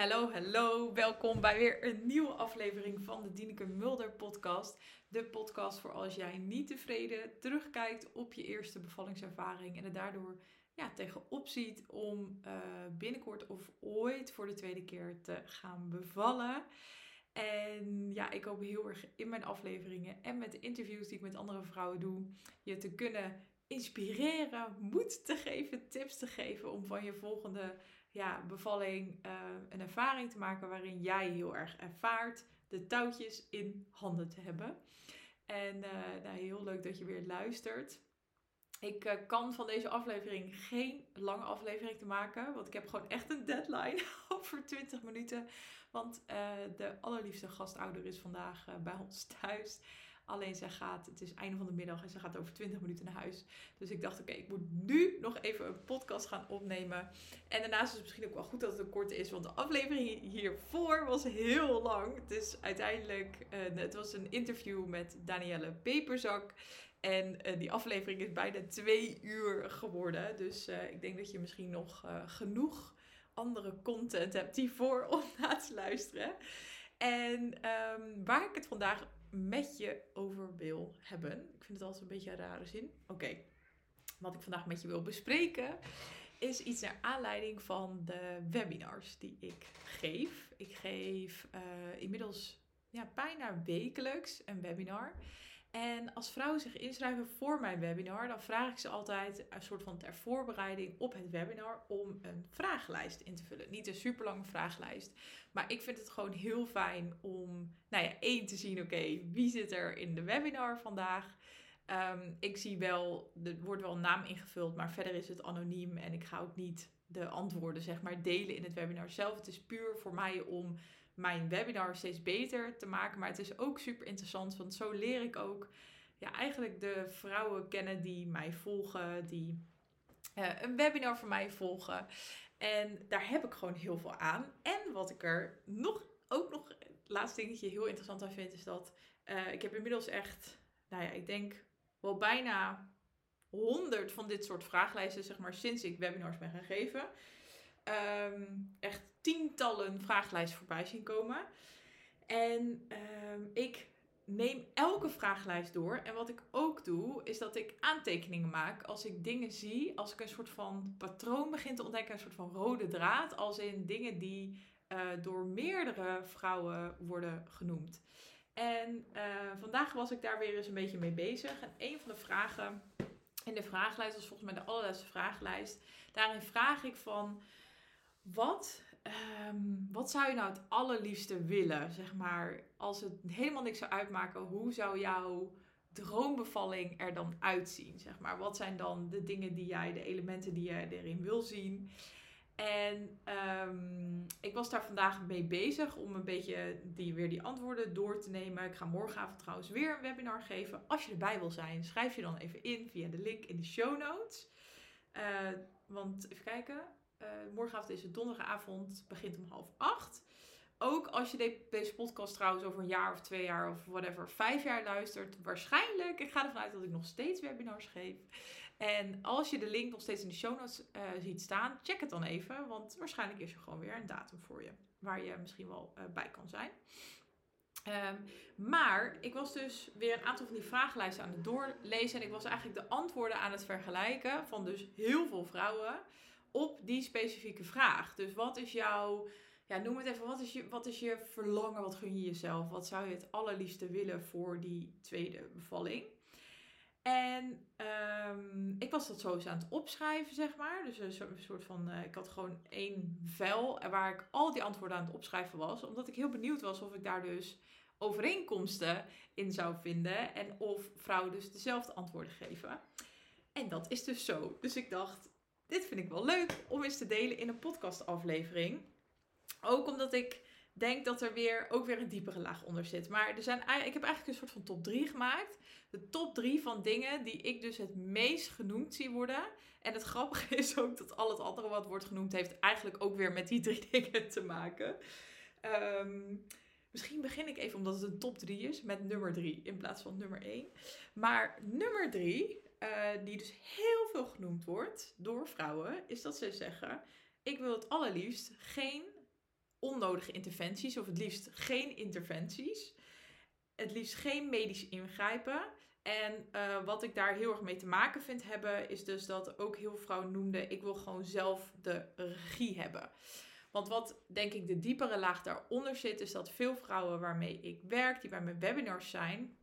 Hallo, hallo. Welkom bij weer een nieuwe aflevering van de Dieneke Mulder podcast. De podcast voor als jij niet tevreden terugkijkt op je eerste bevallingservaring en er daardoor ja, tegenop ziet om uh, binnenkort of ooit voor de tweede keer te gaan bevallen. En ja, ik hoop heel erg in mijn afleveringen en met de interviews die ik met andere vrouwen doe, je te kunnen inspireren, moed te geven, tips te geven om van je volgende ja, bevalling uh, een ervaring te maken waarin jij heel erg ervaart de touwtjes in handen te hebben. En uh, nou, heel leuk dat je weer luistert. Ik uh, kan van deze aflevering geen lange aflevering te maken, want ik heb gewoon echt een deadline over 20 minuten. Want de allerliefste gastouder is vandaag bij ons thuis. Alleen zij gaat, het is einde van de middag en ze gaat over 20 minuten naar huis. Dus ik dacht, oké, ik moet nu nog even een podcast gaan opnemen. En daarnaast is het misschien ook wel goed dat het een korte is, want de aflevering hiervoor was heel lang. Is uiteindelijk, uh, het was een interview met Danielle Peperzak. En uh, die aflevering is bijna twee uur geworden. Dus uh, ik denk dat je misschien nog genoeg andere content hebt hiervoor om na te luisteren. En um, waar ik het vandaag met je over wil hebben. Ik vind het altijd een beetje een rare zin. Oké, wat ik vandaag met je wil bespreken is iets naar aanleiding van de webinars die ik geef. Ik geef uh, inmiddels ja, bijna wekelijks een webinar. En als vrouwen zich inschrijven voor mijn webinar, dan vraag ik ze altijd een soort van ter voorbereiding op het webinar om een vragenlijst in te vullen. Niet een super lange vragenlijst, maar ik vind het gewoon heel fijn om, nou ja, één te zien, oké, wie zit er in de webinar vandaag? Um, ik zie wel, er wordt wel een naam ingevuld, maar verder is het anoniem en ik ga ook niet de antwoorden, zeg maar, delen in het webinar zelf. Het is puur voor mij om mijn webinar steeds beter te maken. Maar het is ook super interessant, want zo leer ik ook ja, eigenlijk de vrouwen kennen die mij volgen, die uh, een webinar van mij volgen. En daar heb ik gewoon heel veel aan. En wat ik er nog, ook nog, het laatste dingetje heel interessant aan vind, is dat uh, ik heb inmiddels echt, nou ja, ik denk wel bijna honderd van dit soort vraaglijsten, zeg maar, sinds ik webinars ben gaan geven um, echt tientallen vragenlijsten voorbij zien komen. En um, ik neem elke vragenlijst door. En wat ik ook doe, is dat ik aantekeningen maak als ik dingen zie. Als ik een soort van patroon begin te ontdekken, een soort van rode draad. Als in dingen die uh, door meerdere vrouwen worden genoemd. En uh, vandaag was ik daar weer eens een beetje mee bezig. En een van de vragen in de vragenlijst was volgens mij de allerlaatste vragenlijst. Daarin vraag ik van wat, um, wat zou je nou het allerliefste willen? Zeg maar, als het helemaal niks zou uitmaken, hoe zou jouw droombevalling er dan uitzien? Zeg maar, wat zijn dan de dingen die jij, de elementen die jij erin wil zien? En um, ik was daar vandaag mee bezig om een beetje die, weer die antwoorden door te nemen. Ik ga morgenavond trouwens weer een webinar geven. Als je erbij wil zijn, schrijf je dan even in via de link in de show notes. Uh, want even kijken. Uh, morgenavond is het donderdagavond, begint om half acht. Ook als je deze podcast trouwens over een jaar of twee jaar of whatever, vijf jaar luistert, waarschijnlijk, ik ga ervan uit dat ik nog steeds webinars geef. En als je de link nog steeds in de show notes uh, ziet staan, check het dan even, want waarschijnlijk is er gewoon weer een datum voor je, waar je misschien wel uh, bij kan zijn. Um, maar ik was dus weer een aantal van die vragenlijsten aan het doorlezen en ik was eigenlijk de antwoorden aan het vergelijken van dus heel veel vrouwen op die specifieke vraag. Dus wat is jouw, ja, noem het even, wat is je, wat is je verlangen? Wat gun je jezelf? Wat zou je het allerliefste willen voor die tweede bevalling? En um, ik was dat zo eens aan het opschrijven, zeg maar. Dus een soort van, uh, ik had gewoon één vel waar ik al die antwoorden aan het opschrijven was. Omdat ik heel benieuwd was of ik daar dus overeenkomsten in zou vinden. En of vrouwen dus dezelfde antwoorden geven. En dat is dus zo. Dus ik dacht, dit vind ik wel leuk om eens te delen in een podcastaflevering. Ook omdat ik denk dat er weer, ook weer een diepere laag onder zit. Maar er zijn, ik heb eigenlijk een soort van top 3 gemaakt. De top 3 van dingen die ik dus het meest genoemd zie worden. En het grappige is ook dat al het andere wat wordt genoemd heeft eigenlijk ook weer met die drie dingen te maken. Um, misschien begin ik even omdat het een top 3 is met nummer 3 in plaats van nummer 1. Maar nummer 3 uh, die dus heel veel genoemd wordt door vrouwen, is dat ze zeggen: Ik wil het allerliefst geen onnodige interventies, of het liefst geen interventies. Het liefst geen medisch ingrijpen. En uh, wat ik daar heel erg mee te maken vind hebben, is dus dat ook heel veel vrouwen noemden: ik wil gewoon zelf de regie hebben. Want wat denk ik de diepere laag daaronder zit, is dat veel vrouwen waarmee ik werk, die bij mijn webinars zijn,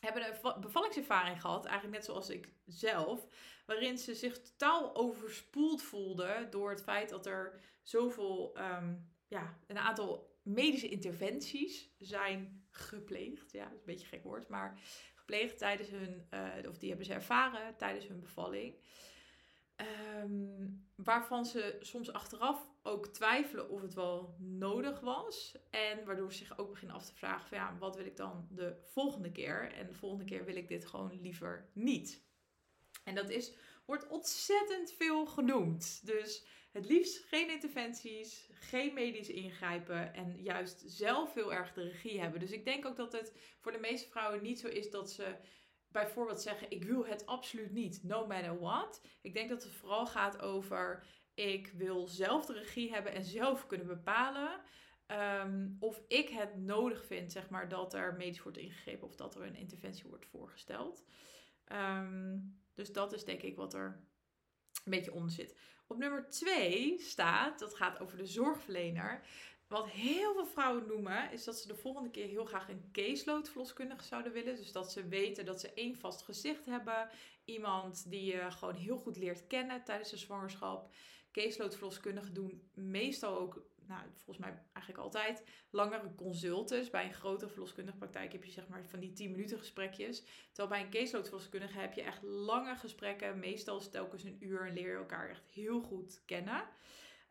hebben een bevallingservaring gehad, eigenlijk net zoals ik zelf, waarin ze zich totaal overspoeld voelden door het feit dat er zoveel, um, ja, een aantal medische interventies zijn gepleegd. Ja, dat is een beetje een gek woord, maar gepleegd tijdens hun, uh, of die hebben ze ervaren tijdens hun bevalling. Um, waarvan ze soms achteraf ook twijfelen of het wel nodig was. En waardoor ze zich ook beginnen af te vragen van ja, wat wil ik dan de volgende keer? En de volgende keer wil ik dit gewoon liever niet. En dat is, wordt ontzettend veel genoemd. Dus het liefst geen interventies, geen medisch ingrijpen en juist zelf heel erg de regie hebben. Dus ik denk ook dat het voor de meeste vrouwen niet zo is dat ze bijvoorbeeld zeggen: Ik wil het absoluut niet, no matter what. Ik denk dat het vooral gaat over: Ik wil zelf de regie hebben en zelf kunnen bepalen. Ehm, of ik het nodig vind, zeg maar, dat er medisch wordt ingegrepen of dat er een interventie wordt voorgesteld. Ehm, dus dat is denk ik wat er een beetje onder zit. Op nummer 2 staat, dat gaat over de zorgverlener. Wat heel veel vrouwen noemen, is dat ze de volgende keer heel graag een caseload verloskundige zouden willen. Dus dat ze weten dat ze één vast gezicht hebben. Iemand die je gewoon heel goed leert kennen tijdens de zwangerschap. Caseload verloskundigen doen meestal ook, nou, volgens mij eigenlijk altijd, langere consultes. Bij een grotere verloskundige praktijk heb je zeg maar van die 10 minuten gesprekjes. Terwijl bij een caseload verloskundige heb je echt lange gesprekken. Meestal telkens een uur en leer je elkaar echt heel goed kennen.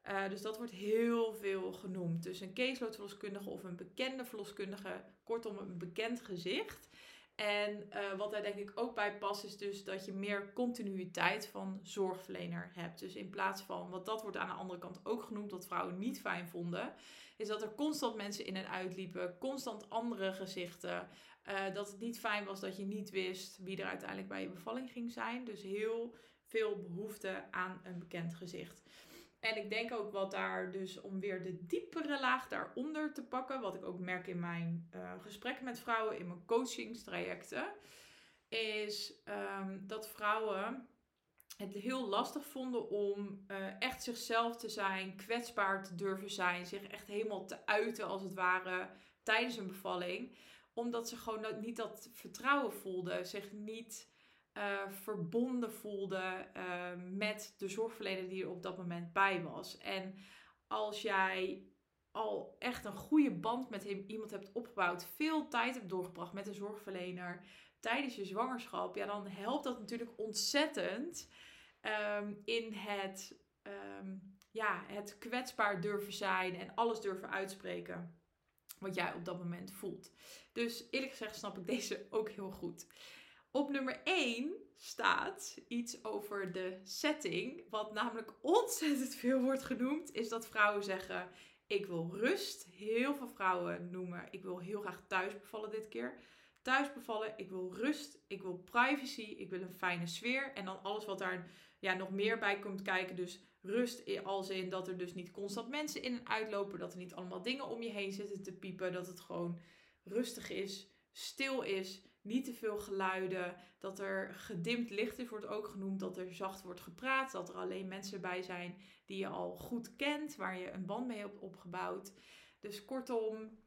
Uh, dus dat wordt heel veel genoemd. Dus een caseload of een bekende verloskundige, kortom een bekend gezicht. En uh, wat daar denk ik ook bij past, is dus dat je meer continuïteit van zorgverlener hebt. Dus in plaats van, wat dat wordt aan de andere kant ook genoemd, wat vrouwen niet fijn vonden, is dat er constant mensen in en uit liepen, constant andere gezichten. Uh, dat het niet fijn was dat je niet wist wie er uiteindelijk bij je bevalling ging zijn. Dus heel veel behoefte aan een bekend gezicht. En ik denk ook wat daar dus om weer de diepere laag daaronder te pakken, wat ik ook merk in mijn uh, gesprekken met vrouwen, in mijn coachingstrajecten, is um, dat vrouwen het heel lastig vonden om uh, echt zichzelf te zijn, kwetsbaar te durven zijn, zich echt helemaal te uiten als het ware tijdens een bevalling. Omdat ze gewoon niet dat vertrouwen voelden, zich niet uh, verbonden voelde uh, met de zorgverlener die er op dat moment bij was. En als jij al echt een goede band met hem, iemand hebt opgebouwd, veel tijd hebt doorgebracht met de zorgverlener tijdens je zwangerschap, ja, dan helpt dat natuurlijk ontzettend um, in het, um, ja, het kwetsbaar durven zijn en alles durven uitspreken wat jij op dat moment voelt. Dus eerlijk gezegd snap ik deze ook heel goed. Op nummer 1 staat iets over de setting. Wat namelijk ontzettend veel wordt genoemd, is dat vrouwen zeggen: Ik wil rust. Heel veel vrouwen noemen: Ik wil heel graag thuis bevallen dit keer. Thuis bevallen, ik wil rust, ik wil privacy, ik wil een fijne sfeer. En dan alles wat daar ja, nog meer bij komt kijken. Dus rust als in dat er dus niet constant mensen in en uitlopen. Dat er niet allemaal dingen om je heen zitten te piepen. Dat het gewoon rustig is, stil is niet te veel geluiden, dat er gedimd licht is, wordt ook genoemd, dat er zacht wordt gepraat, dat er alleen mensen bij zijn die je al goed kent, waar je een band mee hebt opgebouwd. Dus kortom,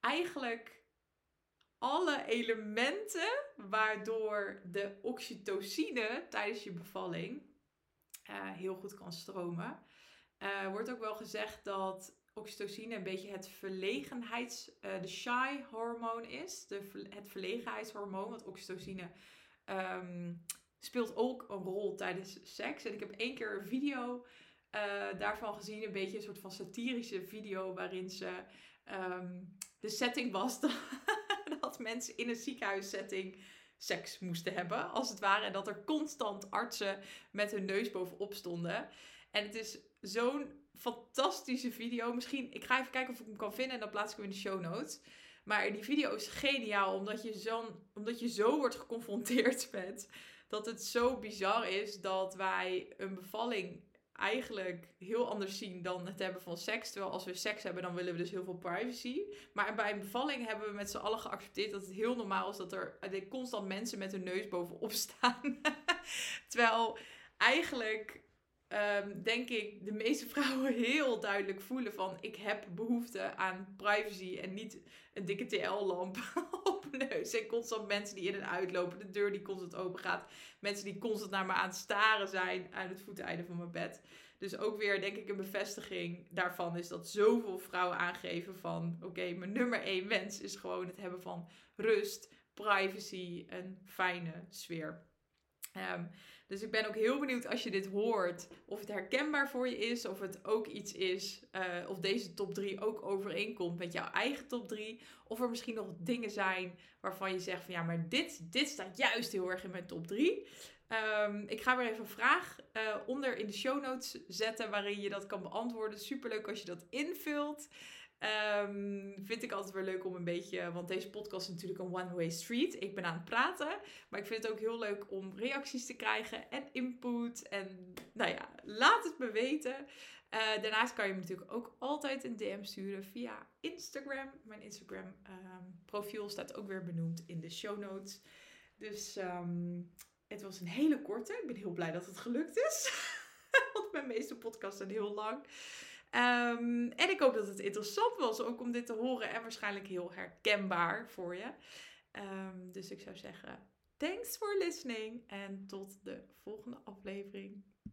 eigenlijk alle elementen waardoor de oxytocine tijdens je bevalling uh, heel goed kan stromen. Uh, wordt ook wel gezegd dat oxytocine een beetje het verlegenheids, uh, de shy hormoon is. De, het verlegenheidshormoon, want oxytocine um, speelt ook een rol tijdens seks. En ik heb één keer een video uh, daarvan gezien, een beetje een soort van satirische video waarin ze um, de setting was dat, dat mensen in een ziekenhuissetting seks moesten hebben, als het ware. En dat er constant artsen met hun neus bovenop stonden. En het is zo'n fantastische video. Misschien, ik ga even kijken of ik hem kan vinden en dan plaats ik hem in de show notes. Maar die video is geniaal, omdat je, zo, omdat je zo wordt geconfronteerd met dat het zo bizar is dat wij een bevalling eigenlijk heel anders zien dan het hebben van seks. Terwijl als we seks hebben, dan willen we dus heel veel privacy. Maar bij een bevalling hebben we met z'n allen geaccepteerd dat het heel normaal is dat er constant mensen met hun neus bovenop staan. Terwijl eigenlijk um, denk ik de meeste vrouwen heel duidelijk voelen van ik heb behoefte aan privacy en niet een dikke TL-lamp op mijn neus. En constant mensen die in en uitlopen, de deur die constant open gaat, mensen die constant naar me aan het staren zijn aan het voeteinde van mijn bed. Dus ook weer denk ik een bevestiging daarvan is dat zoveel vrouwen aangeven van oké, mijn nummer één wens is gewoon het hebben van rust, privacy, een fijne sfeer. Um, dus ik ben ook heel benieuwd als je dit hoort, of het herkenbaar voor je is, of het ook iets is, uh, of deze top 3 ook overeenkomt met jouw eigen top 3. Of er misschien nog dingen zijn waarvan je zegt van ja, maar dit, dit staat juist heel erg in mijn top 3. Um, ehm, ik ga weer even een vraag uh, onder in de show notes zetten waarin je dat kan beantwoorden. Superleuk als je dat invult. Um, vind ik altijd weer leuk om een beetje, want deze podcast is natuurlijk een one-way street. Ik ben aan het praten, maar ik vind het ook heel leuk om reacties te krijgen en input. En nou ja, laat het me weten. Uh, daarnaast kan je me natuurlijk ook altijd een DM sturen via Instagram. Mijn Instagram um, profiel staat ook weer benoemd in de show notes. Dus um, het was een hele korte. Ik ben heel blij dat het gelukt is. want mijn meeste podcasts zijn heel lang. Um, en ik hoop dat het interessant was ook om dit te horen en waarschijnlijk heel herkenbaar voor je. Um, dus ik zou zeggen, thanks for listening en tot de volgende aflevering.